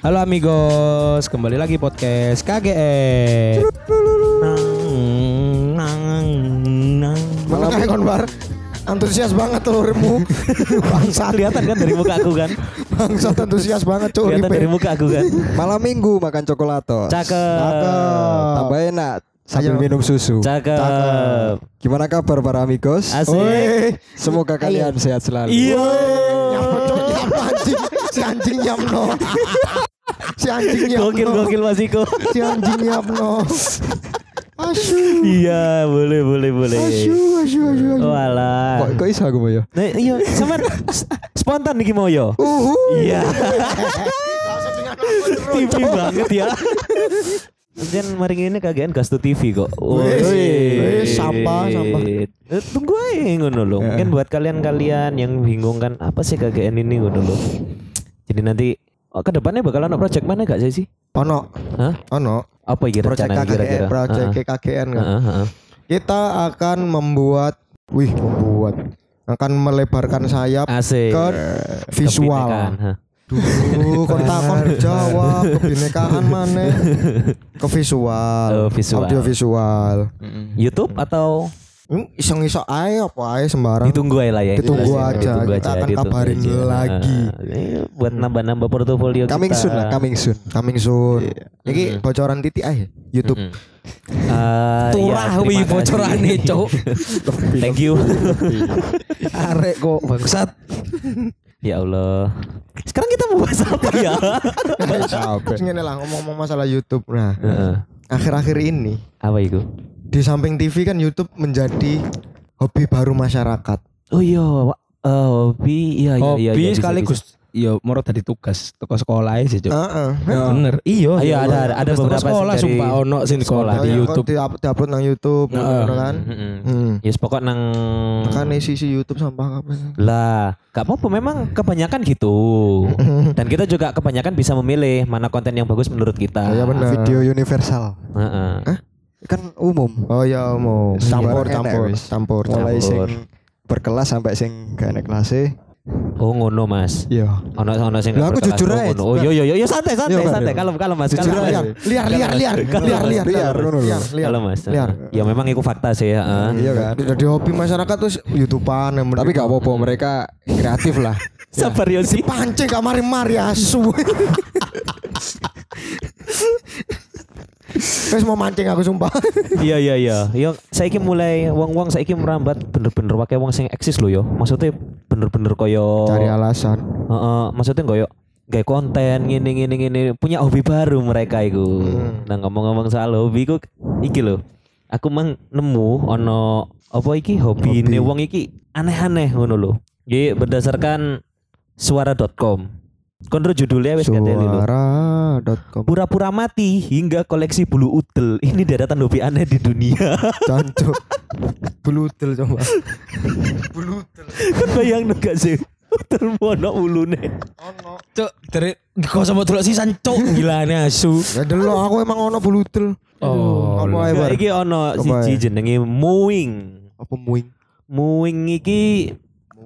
Halo amigos, kembali lagi podcast KGE. Nang, nang, nang. Mana kayak kon bar? Antusias banget tuh uripmu. Bangsa Kelihatan kan dari muka aku kan? bangsa antusias banget cuy. Kelihatan dari muka aku kan? Malam minggu makan coklato. Cakep. Tambah enak sambil Ayo. minum susu. Cakep. Gimana kabar para amigos? Asik. Semoga kalian sehat selalu. Iya. anjing. Si anjing nyamno. Si anjing nyamno. Gokil gokil Mas Iko. Si anjing nyamno. Asyuh. Iya, boleh boleh boleh. Asyuh, asyuh, asyuh. asyuh. Walah. Kok, kok iso aku ya? Nah, iya, sama spontan nih mau yo. Uhu. Iya. TV banget ya. Dan mari ini kagian gas TV kok. Wih, sampah, sampah. Eh, Tunggu aja ngono loh. Mungkin buat kalian-kalian yang bingung kan apa sih kagian ini ngono loh. Jadi nanti oh, ke depannya bakal ada project mana gak sih sih? Ono, Hah? ono. Apa ya Project KKN, kira-kira? project Heeh. KKN kan. Heeh, heeh. Kita akan membuat, wih, membuat akan melebarkan sayap Asik. ke visual. Kebinekaan. Duh, kon takon dijawab kebinekaan mana? Ke visual. Oh, visual. Audio visual. YouTube atau Hmm, iseng-iseng ae apa ae sembarang. ditunggu aja lah ya. Ditunggu ya, aja, ditunggu kita akan ditunggu kabarin aja. lagi. Nah, ini buat nambah-nambah portofolio Coming kita. soon lah, coming soon. Coming soon. Iki bocoran titik ae YouTube. Mm. Ah, Turah ya, wi kasih. bocorane, Cuk. Thank you. Arek kok bangsat. ya Allah. Sekarang kita mau bahas apa ya? Terus ngene lah ngomong-ngomong masalah YouTube. Nah, Heeh. akhir-akhir ini apa itu? Di samping TV kan YouTube menjadi hobi baru masyarakat. Oh iya, eh, hobi iya iya iya. Hobi iya, sekaligus bisa. yo moro tadi tugas toko sekolah sih, Cuk. Heeh. Bener. Iya. Ayo, ada- ada- ada Tugas toko beberapa sekolah dari sumpah ono sing di sekolah sekolah. di iya, YouTube. kok di upload nang YouTube Heeh. ngono kan. Mm-mm. Hmm. Yes pokok nang Kan sisi YouTube sampah apa lah, gak apa-apa memang kebanyakan gitu. Dan kita juga kebanyakan bisa memilih mana konten yang bagus menurut kita. Iya benar. Video universal. Heeh. Kan umum. Oh iya mau campur campur campur Mulai Campur. sing berkelas sampai sing gak enak kelas Oh ngono mas. Iya. Ono ono sing Lah, aku jujur oh, aja. ngono. Oh iya iya iya santai santai Iya, Pak. santai. Kalau kalau mas Jujur mas. liar liar liar Kalau liar mas. liar Liar, ngono lho. liar liar Kalau mas. liar Ya memang itu fakta sih ya. ah. Iya kan? jadi hobi masyarakat tuh YouTubean yang Tapi gak apa-apa mereka kreatif lah. Sabar yo sih. pancing gak mari mari Wes mau mancing aku sumpah. Iya iya iya. Yo saiki mulai wong-wong saiki merambat bener-bener wae wong sing eksis lho yo. Maksudnya bener-bener koyo Cari alasan. Heeh, maksudnya koyo gawe konten ngene ngene ngene punya hobi baru mereka iku. Hmm. Nah ngomong-ngomong soal hobi ku iki lho. Aku mang nemu ono apa iki hobi Hobi. wong iki aneh-aneh ngono lho. Iki berdasarkan suara.com. Kontrol judulnya lho. Suara.com Pura-pura mati hingga koleksi bulu udel. Ini deretan hobi aneh di dunia. Cancuk. Bulutel coba. Bulutel. kan bayang gak sih? Udel mono ulune. Ono. Cuk, dari kok sama delok sisan cuk gilane asu. Ya dulu aku emang ono bulutel. Oh. apa Nah, Bar? iki ono siji ae? jenenge Muing. Apa muing? Muing iki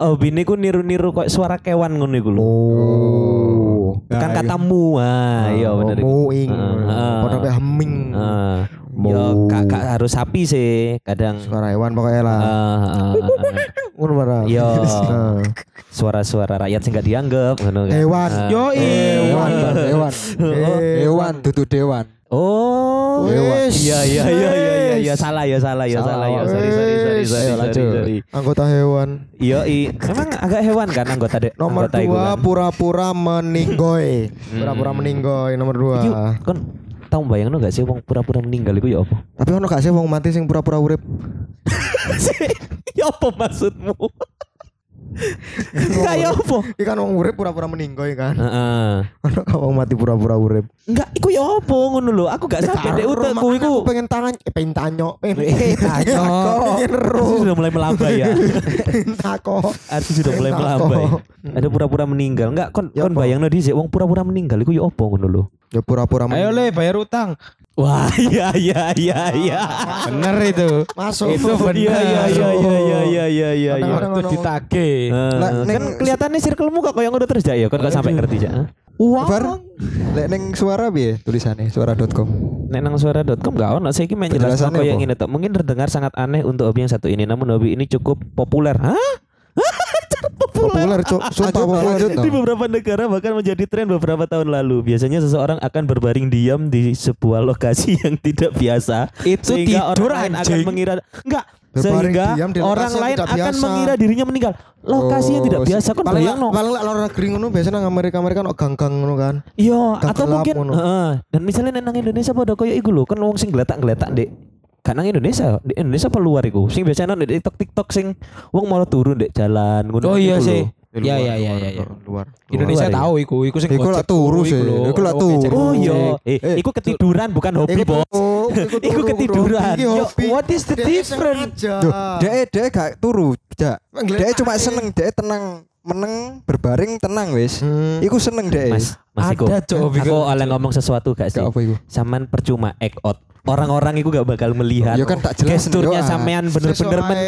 hobine ku niru-niru kok suara kewan ngono iku lho. Oh mu. Kan nah, iya. kata mu. Ah, ah iya oh, bener. Muing. Ah, ah, Padha uh, heming. Uh, Yo kakak harus sapi sih kadang. Suara hewan pokoknya lah. Ngono para. Yo. Iya. Iya. Suara-suara rakyat sih gak dianggap ngono kan. Hewan. Yo hewan. Hewan. Hewan tutu dewan. Oh. Oh, Wes. iya iya iya iya iya iya salah ya salah ya salah ya sorry sorry sorry Wes. sorry Ayo, sorry sorry. Anggota hewan. Iya. Emang agak hewan kan anggota dek. Nomor anggota dua kan? pura-pura meninggoy. Pura-pura meninggoy nomor dua. Iki kon tau bayangno gak sih wong pura-pura meninggal iku ya apa? Tapi ono gak sih wong mati sing pura-pura urip? ya apa maksudmu? Kayak apa? Iki kan wong urip pura-pura meninggoy kan. Heeh. Ono wong mati pura-pura urip? Enggak, iku ya apa ngono lho. Aku gak sampe dek utekku iku. aku pengen tangan, eh, pengen tanyo, pengen Eh, tanyo. ero, Arti sudah mulai melambai ya. tako. Arti sudah mulai tako. Ada pura-pura meninggal. Enggak, kon Ya kon bayangno dhisik wong pura-pura meninggal iku ya apa ngono lho. Ya pura-pura Ayo le bayar utang. Wah, iya iya iya ah, iya. Bener itu. Masuk. Itu iya, iya, bener. Iya iya iya iya iya iya iya. iya. Itu ditake. Uh, kan kelihatannya circle muka kok yang udah terus ya, kan gak sampai ngerti ya. Uang. Wow. lek neng suara bi tulisannya suara.com. Nek nang suara.com gak ono sih main jelas kok yang ini tuh. Mungkin terdengar sangat aneh untuk hobi yang satu ini, namun hobi ini cukup populer. Hah? Populer, Cuk. Sumpah populer. Di beberapa negara bahkan menjadi tren beberapa tahun lalu. Biasanya seseorang akan berbaring diam di sebuah lokasi yang tidak biasa. Itu sehingga tidur, orang lain akan mengira enggak Berbaring sehingga diam di orang lain akan biasa. mengira dirinya meninggal. Lokasi yang tidak Oh, biasa kan Paling bayang no. paling lek luar negeri ngono biasanya nang Amerika Amerika ono gang-gang ngono kan. Iya, atau mungkin dan misalnya nek nang Indonesia pada koyo iku lho, kan wong sing gletak-gletak Dek. Nang Indonesia, di Indonesia apa luar iku? Sing biasanya nang di TikTok TikTok sing wong malah turun dek jalan ngono. Oh iya sih. Di Ya luar, ya ya luar, ya ya. luar, luar. Indonesia Luar ya? tahu iku, iku sing Iku lak turu sih, iku lak ngecek turu. Oh iya, eh, Eh, iku ketiduran bukan hobi, Iku Bos. Iku ketiduran. What is the difference? dek dek gak turu. Ngeliat Dek cuma seneng, dek tenang, meneng, berbaring tenang wis. Hmm. Iku seneng dek. Mas, Mas. Ada, hobi Aku oleh ngomong sesuatu gak sih? Gak apa iku. Saman percuma act out. Orang-orang itu gak bakal melihat. Ya kan tak jelas Gesturnya sampean bener-bener men-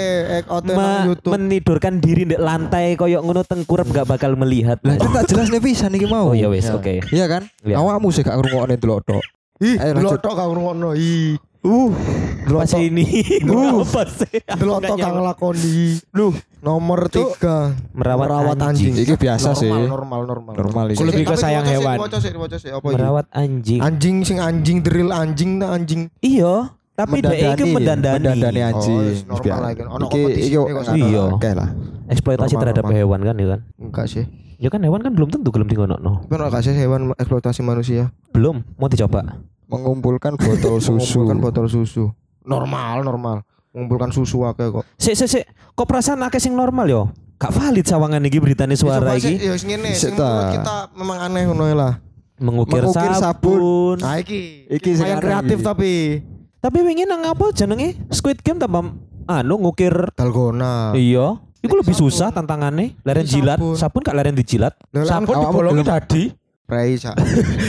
me- menidurkan diri di lantai koyok ngono tengkurap gak bakal melihat. Lah tak jelas nih pisan iki mau. Oh iya wes, oke. Iya kan? Iya. Awakmu sih gak ngrungokne delok tok. Ih, lanjut. lotok kang ngono. Ih. Uh, sih ini? Uh. Apa sih? Nggak kang nyampe. lakoni. Duh, nomor tiga Merawat anjing. iki biasa normal, sih. Normal, normal. Normal. Aku lebih ke sayang hewan. Merawat anjing. Anjing sing anjing drill anjing ta anjing. Iya, tapi dia itu mendandani. mendandani Oh, anjing. wis normal lah, kan. Ono Iki kompetisi ini. Iya. Oke lah. Eksploitasi Normal, terhadap normal. hewan kan ya kan? Enggak sih. Ya kan hewan kan belum tentu gelem dingonokno. Kan gak sih hewan eksploitasi manusia? Belum, mau dicoba. Mengumpulkan botol susu. Mengumpulkan botol susu. Normal, normal. Mengumpulkan susu akeh kok. Sik sik sik, kok perasaan akeh sing normal yo? Gak valid sawangan iki beritane suara iki. Ya ngene, sing ta. kita memang aneh ngono lah. Mengukir, Mengukir sabun. Nah iki, Iki sing kreatif iki. tapi Tapi wingi nang apa jenenge? Squid Game tambah anu ngukir. dalgona. Iya. Iku lebih Sabun. susah tantangannya. Leren jilat, sabun. sabun gak leren dijilat. Sabun dibolongi tadi. Prei sak.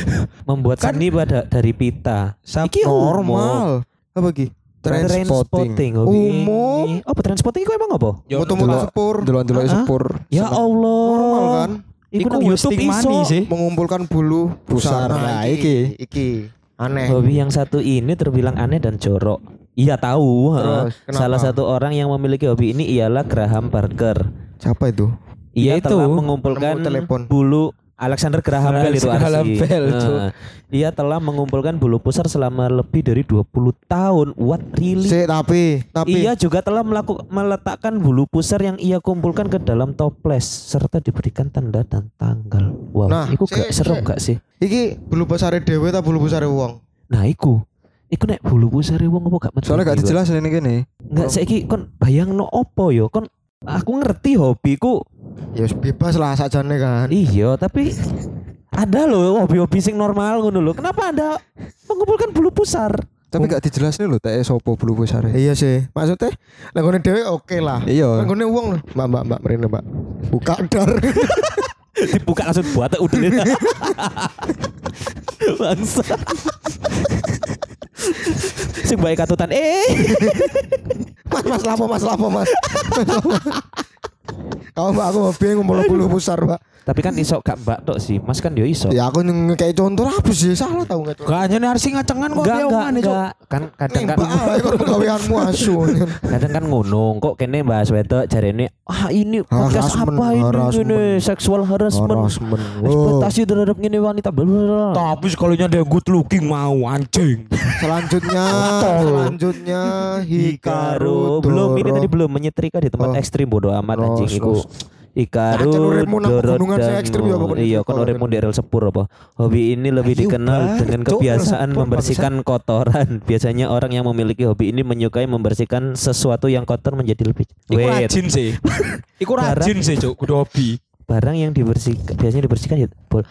Membuat Kan- seni pada dari pita. Iki umum. normal. Apa iki? Transporting. Umum. Apa transporting itu emang apa? Moto-moto sepur. Delok-delok sepur. Ya. Allah. Normal kan? Iku nang YouTube iso. sih. Mengumpulkan bulu Pusar. Nah, iki. Iki. Aneh. Hobi yang satu ini terbilang aneh dan jorok. Iya tahu. Terus? Salah satu orang yang memiliki hobi ini ialah Graham Parker. Siapa itu? Ia Ya itu, mengumpulkan telepon. bulu Alexander Graham Bell itu Graham. Bell. Nah, ia telah mengumpulkan bulu pusar selama lebih dari 20 tahun. What really? Sik tapi tapi Ia juga telah melakukan meletakkan bulu pusar yang ia kumpulkan ke dalam toples serta diberikan tanda dan tanggal. Wow, Nah, iku gak sik, serem sik. gak sih? iki bulu besare dhewe ta bulu besare wong? Nah, iku. Iku nek bulu pusar wong apa gak Soalnya gak dijelasin ini gini. Enggak saiki kon bayangno opo yo? Kon aku ngerti hobiku. Ya wis bebas lah sakjane kan. Iya, tapi ada loh hobi-hobi sing normal ngono loh. Kenapa Anda mengumpulkan bulu pusar? Tapi gak dijelasin lho teh sopo bulu besar. Iya sih. Maksudnya lenggone dhewe oke lah. Iya. Wong lho. Mbak mbak mbak mrene mbak. Buka dar. Dibuka langsung buat udah. Bangsa. Sing baik katutan eh mas mas lapo mas lapo mas. Kamu mbak aku hobi ngumpul bulu besar mbak. Tapi kan iso gak mbak tok sih. Mas kan yo iso. Ya aku ngekei contoh apa sih salah tau nggak? Gak hanya narsi ngacengan kok dia omongan itu. Kan kadang kan Mbak ah, gaweanmu asu. kadang kan ngono kok kene bahas wedok jarene ah ini podcast Harassment, apa ini ini sexual harassment Harassment. eksploitasi terhadap ini wanita. Tapi sekalinya dia good looking mau anjing. Selanjutnya, selanjutnya Hikaru belum ini tadi belum menyetrika di tempat Oh. ekstrim bodoh amat Los, anjing iku. Ikaru dan ya, iya uripmu uripmu. di sepur apa hobi ini lebih Ayo, dikenal Bar. dengan kebiasaan sepur, membersihkan kotoran biasanya orang yang memiliki hobi ini menyukai membersihkan sesuatu yang kotor menjadi lebih Iku Wait, rajin sih. Iku rajin sih, Cuk. Kudu hobi. barang yang dibersihkan biasanya dibersihkan ya bol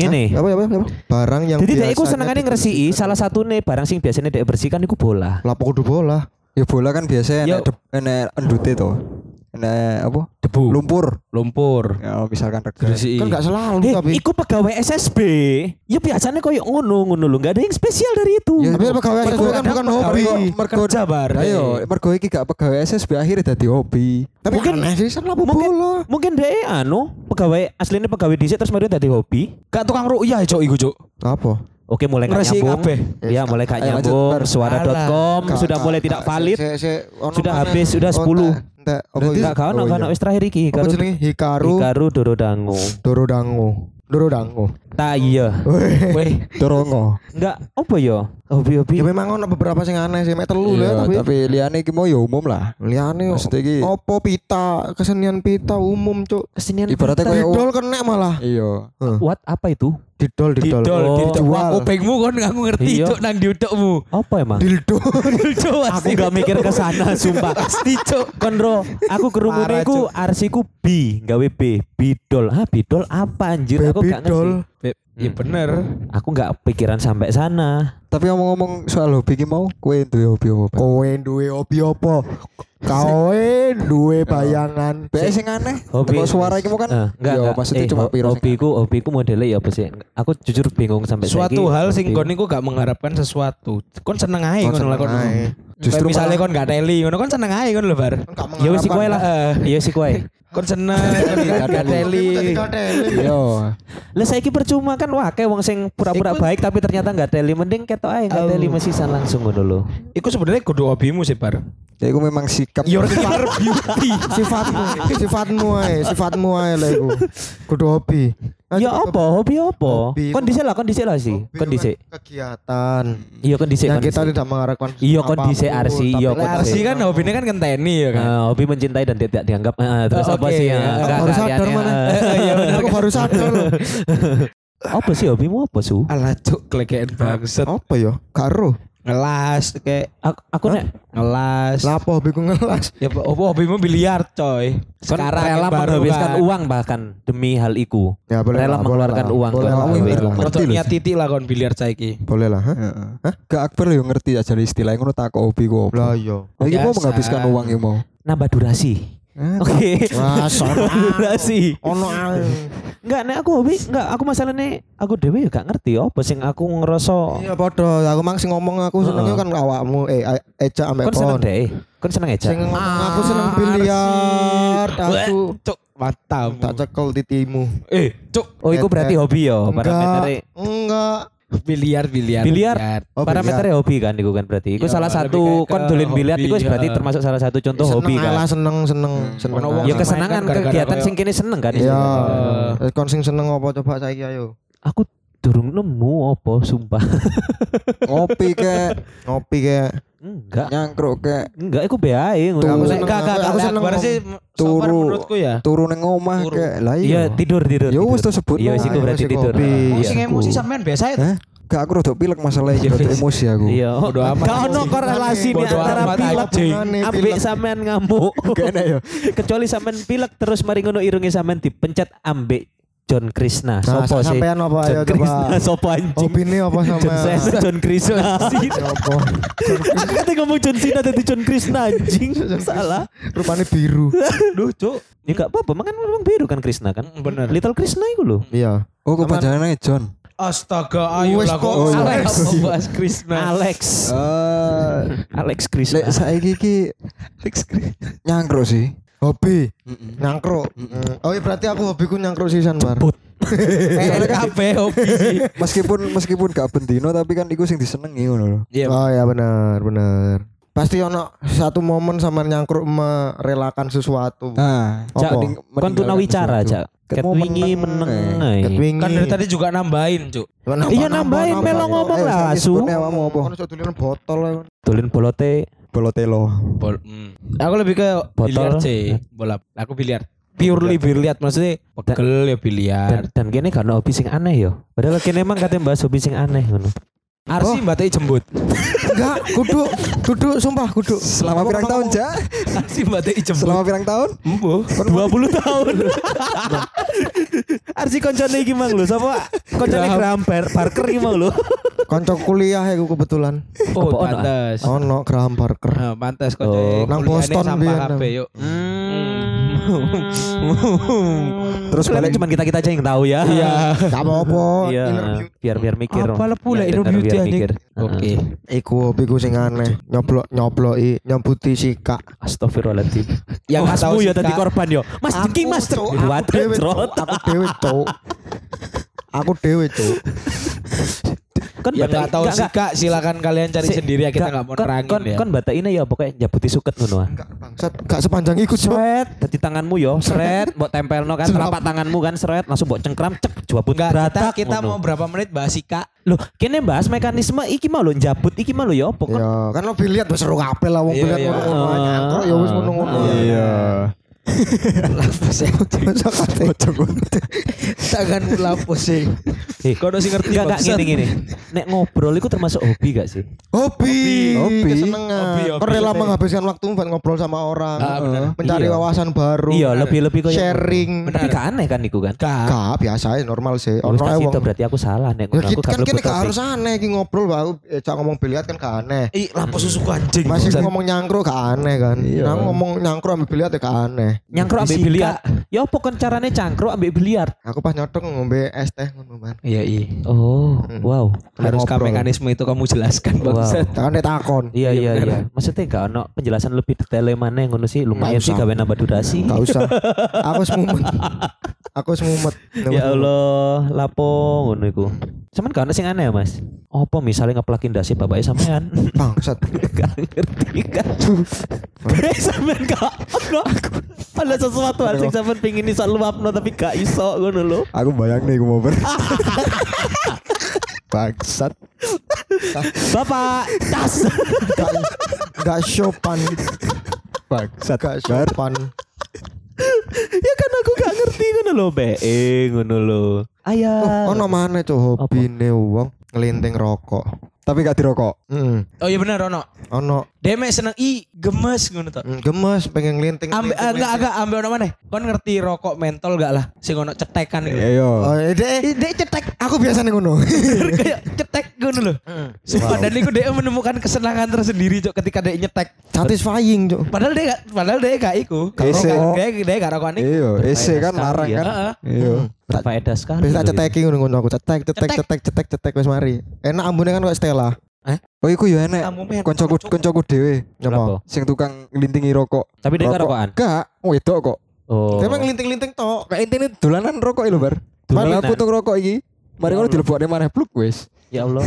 ini Apa apa apa? Barang yang jadi dia iku senengane ngresiki salah satu nih barang sing biasanya dia bersihkan iku bola Lapo kudu bola. Ya bola kan biasanya enek endute to. Enek apa? Debu. Lumpur. Lumpur. Ya misalkan rega. Kan gak selalu Eh, tapi. iku pegawai SSB. Ya biasanya koyo ngono ngono lho, enggak ada yang spesial dari itu. Ya, Tapi pegawai SSB kan bukan hobi. mergo Kerja bar. Ayo, mergo iki gak pegawai SSB akhirnya dadi hobi. Tapi Mungkin- aneh sih kan lapo mungkin-. Mungkin dia anu pegawai aslinya pegawai dhisik terus mari dadi hobi. Kak tukang ruya cok iku cok. Apa? Oke mulai gak nyambung. Ya mulai gak nyambung. Suara.com sudah mulai tidak valid. Sudah habis, sudah Oh, 10. entek, entek. Apa Berarti- iki? Enggak kawan, enggak iya. wis terakhir iki. Apa Hikaru jenenge? Hikaru Hikaru Dorodango. Dorodango. Dorodango. Ta iya. Weh, Dorongo. Enggak apa ya? Hobi-hobi. Ya memang ono beberapa sing aneh sih, mek telu Iya, lah tapi tapi liane iki mau ya umum lah. liyane Maksudnya iki opo pita, kesenian pita umum, Cuk. Kesenian ibaratnya kayak Didol kena malah. iya. What apa itu? Didol, didol. didol, Oh. didol. Wah, Jual. kupingmu kon aku ngerti Iya. cok nang diudukmu. Apa emang? Dildo. Dildo aku gak mikir ke sana sumpah. Pasti cok. Konro, aku kerumune iku arsiku B, gawe B, bidol. Ah, bidol apa anjir? Aku gak ngerti. Iya Hmm. bener. Aku gak pikiran sampai sana. Tapi ngomong-ngomong soal hobi iki mau, kowe duwe hobi apa? Kowe duwe hobi apa? Kowe duwe bayangan. Be sing aneh. Hobi. Kok suara iki mau kan? Eh, enggak, Yo, enggak. maksudnya Eh, cuma piro hobiku, hobiku modelnya ya apa sih? Aku jujur bingung sampai Suatu saiki hal sing kon niku gak mengharapkan sesuatu. Kon seneng ae Kon seneng lakon. Justru misalnya kon gak teli ngono kon seneng ae kon lho bar. Ya wis iku ae lah. Eh, Iya sih kowe. kon seneng gak gak teli. Yo. Lah saiki percuma kan wah kayak wong sing pura-pura baik tapi ternyata enggak teli mending ketok ae Oh. teli mesisan langsung ngono lho. Iku sebenarnya kudu hobimu sih bar. Ya iku memang sikap. Your car beauty. sifatmu, sifatmu ae, sifatmu ae lah iku. Kudu hobi. Ya apa? Hobi apa? Kondisi lah, kondisi lah sih. Kondisi. Kegiatan Iya kondisi. yang kita kondisi. tidak mengharapkan. Iya, kondisi Arsi, iya. Arsi kan hobinya kan ngenteni ya kan. Eh, hobi mencintai dan tidak dianggap. Eh, terus apa sih? Aku enggak, baru sadar mana. Iya bener. Aku baru sadar loh. Apa sih hobimu apa su? Alah cuk klekean banget. Apa ya? Karo. Ngelas kayak Aku, aku nek ngelas. Lah apa hobiku ngelas? Ya apa hobimu biliar coy. kan Sekarang rela menghabiskan kan. uang bahkan demi hal itu. Ya boleh Rela lah, mengeluarkan boleh lah. uang Boleh buat lah, boleh lah. Rodok niat titik lah kon biliar saiki. Boleh lah, ha? Heeh. Gak akbar yo ngerti aja istilah ngono tak hobi ku Lah iya. Lah iki mau menghabiskan uang iki mau. Nambah durasi. Eh, Oke. Wah, sono. durasi. Ono. Enggak, nek aku hobi, enggak aku masalahnya aku dewe ya gak ngerti apa sing aku ngerasa Iya padha, aku mang sing ngomong aku senengnya kan awakmu eh a- Eja ambek kon seneng kon. deh. Kon seneng aja. Sing ngomong aku seneng biliar, aku Cuk, mantap. tak cekel titimu. Eh, cuk, Oh, itu berarti hobi ya, parameternya. Enggak, enggak. Biliar biliar. Biliar. Oh, Parameternya hobi kan itu kan berarti. Itu Ya, salah satu kon ke dolen biliar hobi, itu berarti ya. termasuk salah satu contoh hobi seneng kan. lah, seneng seneng seneng. Ono wong Ya kesenangan kan gara-gara kegiatan sing kene seneng kan. Iya. Kon sing seneng apa coba saiki ayo. Aku durung nemu apa sumpah. ngopi kek, Ngopi kayak Enggak. nyangkruk kek, Enggak, aku BAE ngono. Aku seneng, gak gak aku- seneng seneng sih Turu. menurutku ya. turu ning omah kek. Lah Iya, iya. tidur tidur. Ya wis tuh sebut. Iya, wis iku berarti tidur. Iya. sing emosi sampean biasa ya. Gak aku rodok pilek masalahnya Iya, rodok emosi aku. Iya. Bodo amat. Gak ono korelasi Bodo antara pilek ambek Pilek. sampean ngamuk. Kene yo. Kecuali sampean pilek terus mari ngono irunge sampean dipencet ambek John Krishna. Nah, Sopo sih? sampean apa ayo John Krishna coba. sopo anjing? Hobine apa John sama? Cena, John Krishna. Apa? Aku kata ngomong John Cena tadi John Krishna anjing. Salah. Rupane biru. Duh, cuk. Ya gak apa-apa, makan memang biru kan Krishna kan. Bener. Little Krishna itu loh. Iya. Oh, kepanjangannya John. Astaga, ayo Wes lah kok, kok. oh, iya. Alex membahas Krishna. Alex. Eh, Alex Krishna. lek saiki iki nyangkruk sih. Hobi nyangkruk. Mm. Oh iya berarti aku hobiku nyangkruk sisan bar. Eh, kabeh hobi sih. Meskipun meskipun gak bendino tapi kan iku sing disenengi ngono lho. Iya. Oh ya benar benar. Pasti ono satu momen sama nyangkruk merelakan sesuatu. Nah, Cak, Apa? kon tuna wicara, Cak. Ket Ket mau wingi meneng, eh. Ket wingi. Kan dari tadi juga nambahin, cuk. Iya, nambah, nambahin, nambah. melo ngomong Eh, lah, saiki Su. sebutnya awakmu apa? Kan iso tulisan botol. Dolin bolote Bolotelo. Bol. hmm. Aku lebih ke Botol. biliar sih. Bola. Aku biliar. Purely biliar maksudnya pegel ya biliar. dan, dan kene karena hobi sing aneh yo. Padahal kene emang katanya bahas hobi sing aneh ngono. Arsi mbatai jembut. Enggak, kudu kudu sumpah kudu. Selama pirang tahun, Ja? Arsi mbatai jembut. Selama pirang tahun? Embo. 20 tahun. Arsi koncone iki mang lho, sapa? Koncone Graham Bar- Barker iki mang lho. Kanca kuliah ya kebetulan. Oh, ah? pantes. Ono Graham Parker. Nah, pantes kok. Oh. Nang Boston biyen. kabeh yuk. Hmm. Terus balik cuma kita kita aja yang tahu ya. Iya. Gak apa-apa. Iya. Biar biar mikir. Apa lah pula beauty biar anjing. Oke. Iku hobiku sing aneh. Nyoblok nyobloki nyambuti sikak. Astagfirullahaladzim. Yang tahu Masmu ya tadi korban yo. Mas Diki Mas. Aku dewe. Aku dewe. Aku dewe, Cuk. Kan Yang nggak tahu sih kak, silakan kalian cari Si- sendiri ya kita nggak- mau kon- nerangin kon, ya. Kon bata ini ya pokoknya jabuti suket ngono ah. Enggak bangsat, enggak sepanjang iku, Cuk. Seret, dadi tanganmu yo, seret, mbok tempelno kan telapak tanganmu kan seret, langsung mbok cengkram cek jabut Enggak, kita, kita ngono. mau berapa menit bahas si kak. Loh, kene bahas mekanisme iki mau lo jabut iki mau lo yo pokok. Ya, kan lo biliat wis seru kabeh lah wong Iya, biliat iya. ngono-ngono ae. Nyangkruk ya wis ngono-ngono. Iya. Lapus ya. Masa kate. Tanganmu lapus sih. Eh, Kau udah sih ngerti Enggak enggak gini gini. Nek ngobrol itu termasuk hobi gak sih? Hobi, Hobi. kesenengan. Hobi, hobi. Kau rela menghabiskan waktu buat ngobrol sama orang, Ah, mencari Iya. wawasan baru, Iya, lebih-lebih kayak sharing. Tapi gak aneh kan iku kan? Gak biasa ya normal sih. Ono ae wong. berarti aku salah nek Ya, ngono aku kan kini mlebu gak harus aneh iki ngobrol aku eh, cak ngomong biliat kan gak aneh. Ih, lapus susu anjing. Masih ngomong nyangkruk gak aneh kan. Iya. Ngomong nyangkruk ambil biliat ya gak aneh. Nyangkruk ambek biliar. Ya apa kan carane cangkruk ambek biliar? Aku pas nyodok ngombe es teh ngono man. Iya iya. Oh, Hmm. wow. Harus Ngobrol. mekanisme itu kamu jelaskan Wow. bangsat. Kan takon. Iya iya bener. iya. Maksudnya gak ono penjelasan lebih detail mana yang ngono sih lumayan sih gawe nambah durasi. Gak usah. Aku semumet. Aku semumet. Ya Allah, lapo ngono iku. Cuman ono sing aneh ya, Mas. Apa misalnya ngeplakin dasi bapaknya sampean? Bangsat. gak ngerti kan. Sampean gak ono. Ada sesuatu hal sing sampean pengin iso luapno tapi gak iso ngono lho. Aku bayang nih mau ber. Bangsat. Bapak, tas. Gak, gak sopan. Bangsat. Gak sopan. ya kan aku gak ngerti ngono lho, Be. Eh ngono lho. Ayah. Oh, ono mana tuh hobi nih wong ngelinting rokok. Tapi gak dirokok. Hmm. Oh iya benar Ono. Ono Deme seneng i gemes ngono to. hmm, gemes pengen ngelinting. Ambil ngelinting, agak agak ambil ono mana? Kon ngerti rokok mentol gak lah? Sing ono cetekan gitu. Iya. Oh, dek, Dek cetek aku biasa nih ngono. kayak cetek ngono loh. Sumpah dan iku dia menemukan kesenangan tersendiri cok ketika dia nyetek. Satisfying, Cuk. Padahal dia gak, padahal dia gak iku. Gak Ese. rokok. Dia dia gak rokokan iku. Iya, ese kan larang kan. Heeh. Iya. Berfaedah sekali. Wis tak loh itu. ceteki ngono-ngono aku cetek cetek Cetek. cetek cetek wis mari. Enak ambune kan kok Stella. Oh iku ya enek. Kamu men. Koncoku koncoku dhewe Nyapa? sing tukang nglintingi rokok. Tapi dia rokokan. Gak, wedok kok. Oh. Dia emang ngelinting-linting tok. Kayak intine dolanan rokok lho, Bar. Malah putung rokok iki. Mari ngono dilebokne maneh pluk wis. Ya Allah.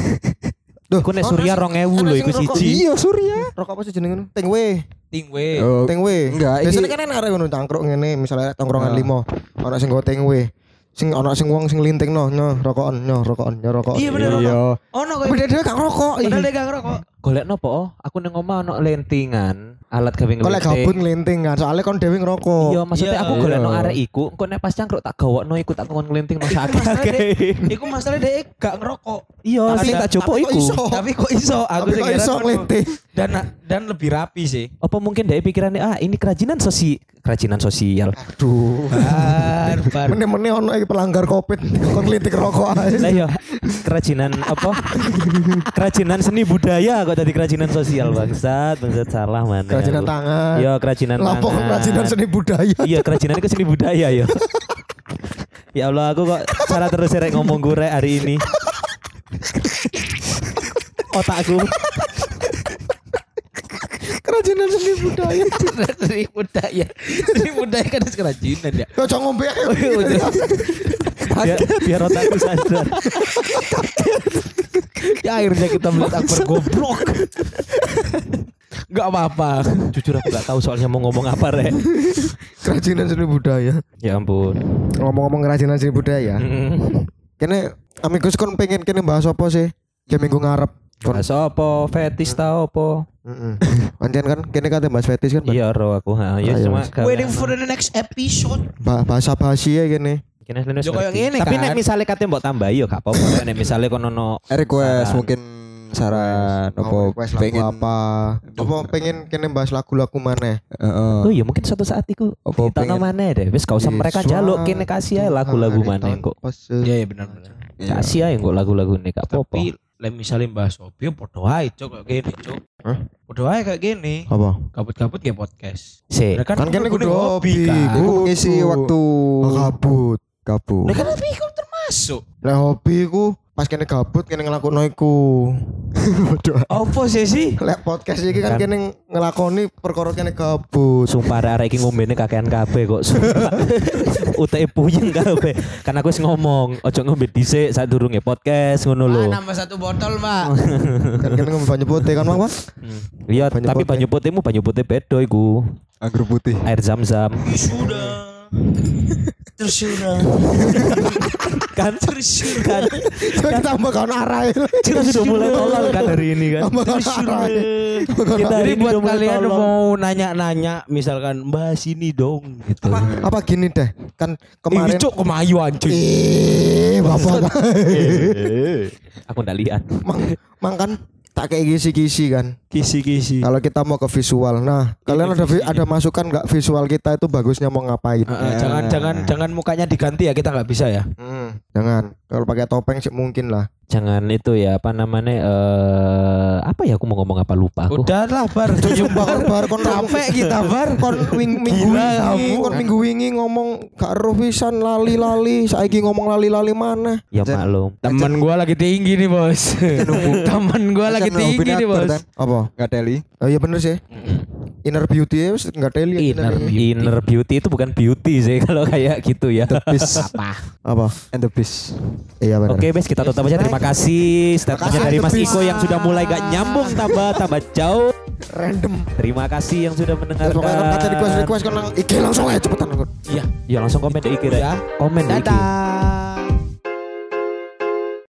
Duh, Iku nek Surya sing- 2000 ono lho iku siji. Iya, Surya. Rokok apa sih jenenge ngono? Tingwe. Tingwe. Oh, Tingwe. Enggak, Biasanya iki- kan enak arek ngono cangkruk ngene misalnya tongkrongan Ah. limo. Ono sing go tingwe. Sing ono sing wong sing linting no, nyo rokokan, nyo rokokan, nyo rokokan. Iya, bener, Iya. Ono kok. dia dia gak ngerokok. Padahal dia gak ngerokok. Golek nopo? Oh, aku nang omah ono lentingan, alat gawe Kok lek ngelinting. gabut ngelinting kan, soalnya kon dhewe ngerokok. Iya, maksudnya Iya. aku golek no Iya. arek iku, engko nek pas cangkruk tak gawokno iku tak kon ngelinting no Iku masalah sakit. dia- Iku masalah dia gak ngerokok. Iya, Tapi- sing tak jopo iku. Tapi kok iso? Aku Tapi sing iso ngelinting. Dan dan lebih rapi sih. Apa mungkin dia pikirannya ah ini kerajinan sosi kerajinan sosial. Aduh. Bar, bar. Mene-mene ono iki pelanggar Covid kon ngelinting rokok ae. Lah ya kerajinan apa? kerajinan seni budaya kok tadi kerajinan sosial bangsat, bangsat salah mana. Kerajinan aku. tangan. Iya, kerajinan Lapo tangan. kerajinan seni budaya. Iya, kerajinan itu seni budaya ya. ya Allah, aku kok salah terus rek ngomong gue hari ini. Otakku. Kerajinan seni budaya. Seni budaya. Seni budaya kan harus kerajinan ya. Yo jangan ngombe biar, biar otakku sadar. Ya akhirnya kita melihat Akbar goblok. Gak apa-apa. Jujur aku gak tahu soalnya mau ngomong apa rek. Kerajinan seni budaya. Ya ampun. Ngomong-ngomong kerajinan seni budaya. Mm. Kene amigos kon pengen kene bahas apa sih? Kayak minggu ngarep. Kon. Bahas apa? Fetis tau apa? Heeh. Pancen kan kene kate bahas fetis kan. Iya ro aku ha. Ya cuma Waiting for the next episode. Ba- bahasa basi ya kene. Kene Linus Yo, ngerti. ngene Tapi kan. nek misalnya katanya mbok tambahi yo gak apa-apa. Nek misalnya kono no Eh, request Saran. mungkin saran Mau apa request lagu pengen apa? Apa pengen kene bahas lagu-lagu mana? Heeh. Oh iya mungkin suatu saat iku Apa kita pengen- mana deh. Wis gak usah mereka jaluk kene kasih aja lagu-lagu mana kok. Iya iya benar benar. Iya. Kasih aja kok lagu-lagu ini gak apa-apa. Tapi Lah misalnya bahas hobi podo ae cok kayak gini cok. Hah? Podo ae kayak gini. Apa? Kabut-kabut kayak podcast. Si. Lah Kan kene kudu hobi, kan. Ku- ngisi Kudu. waktu Oh, kabut. Gabut. Lah kan hobi itu termasuk. Lah hobi ku pas kene gabut kene ngelakoni iku. Apa sih sih? Lek podcast iki kan Kan. kene ngelakoni perkara kene gabut. Sumpah arek iki ngombene kakean kabeh kok. Uteke puyeng kabeh. Kan aku wis ngomong, ojo ngombe dhisik sadurunge podcast ngono lho. Ah, nambah satu botol, Mbak. Kan kene ngombe banyu putih kan, Bang? Bang? Iya, Banyu tapi putih. banyu putihmu banyu putih bedo iku. Anggur putih. Air zam-zam. Sudah. Tersudah. kan kan Coba tambah kawan arah kita sudah mulai tolol kan hari ini kan. Tambah kawan arah. Kita hari Jadi ini buat udah kalian mau nanya-nanya misalkan bahas ini dong gitu. Apa gini deh? Kan Kemarin kemarin cok kemayu anjing. Eh, Bapak. Aku ndak lihat. Mang, mang kan tak kayak kisi-kisi kan. Kisi-kisi. Kalau kita mau ke visual. Nah, kalian ada vi- ada masukan nggak visual kita itu bagusnya mau ngapain? Heeh, jangan jangan jangan mukanya diganti ya kita nggak bisa ya. Hmm, jangan. Kalau pakai topeng sih mungkin lah. Jangan itu ya apa namanya eh apa ya aku mau ngomong apa lupa aku. Udah lah bar Bar bar kon capek kita bar. kon wing, minggu wingi, kamu. kon minggu wingi ngomong gak ero pisan lali-lali, saiki ngomong lali-lali mana? Ya Jan- maklum. Temen gua lagi tinggi nih bos. Temen gua lagi tinggi nih bos. Apa? Nggak teli. Oh iya bener sih. Inner beauty ya enggak teli Inner inner beauty. inner beauty itu bukan beauty sih kalau kayak gitu ya. Bis. Apa? apa? And the bis. Iya bener. Oke, Bes, kita tutup aja. Terima kasih statementnya kasih, dari Mas. Iko yang sudah mulai gak nyambung tambah tambah jauh. Random. Terima kasih yang sudah Ya, pokoknya kata request mendengarkan. request kan lang- iki langsung aja cepetan. Iya. Ya langsung komen di IG. Ya. Komen di IG. Dadah.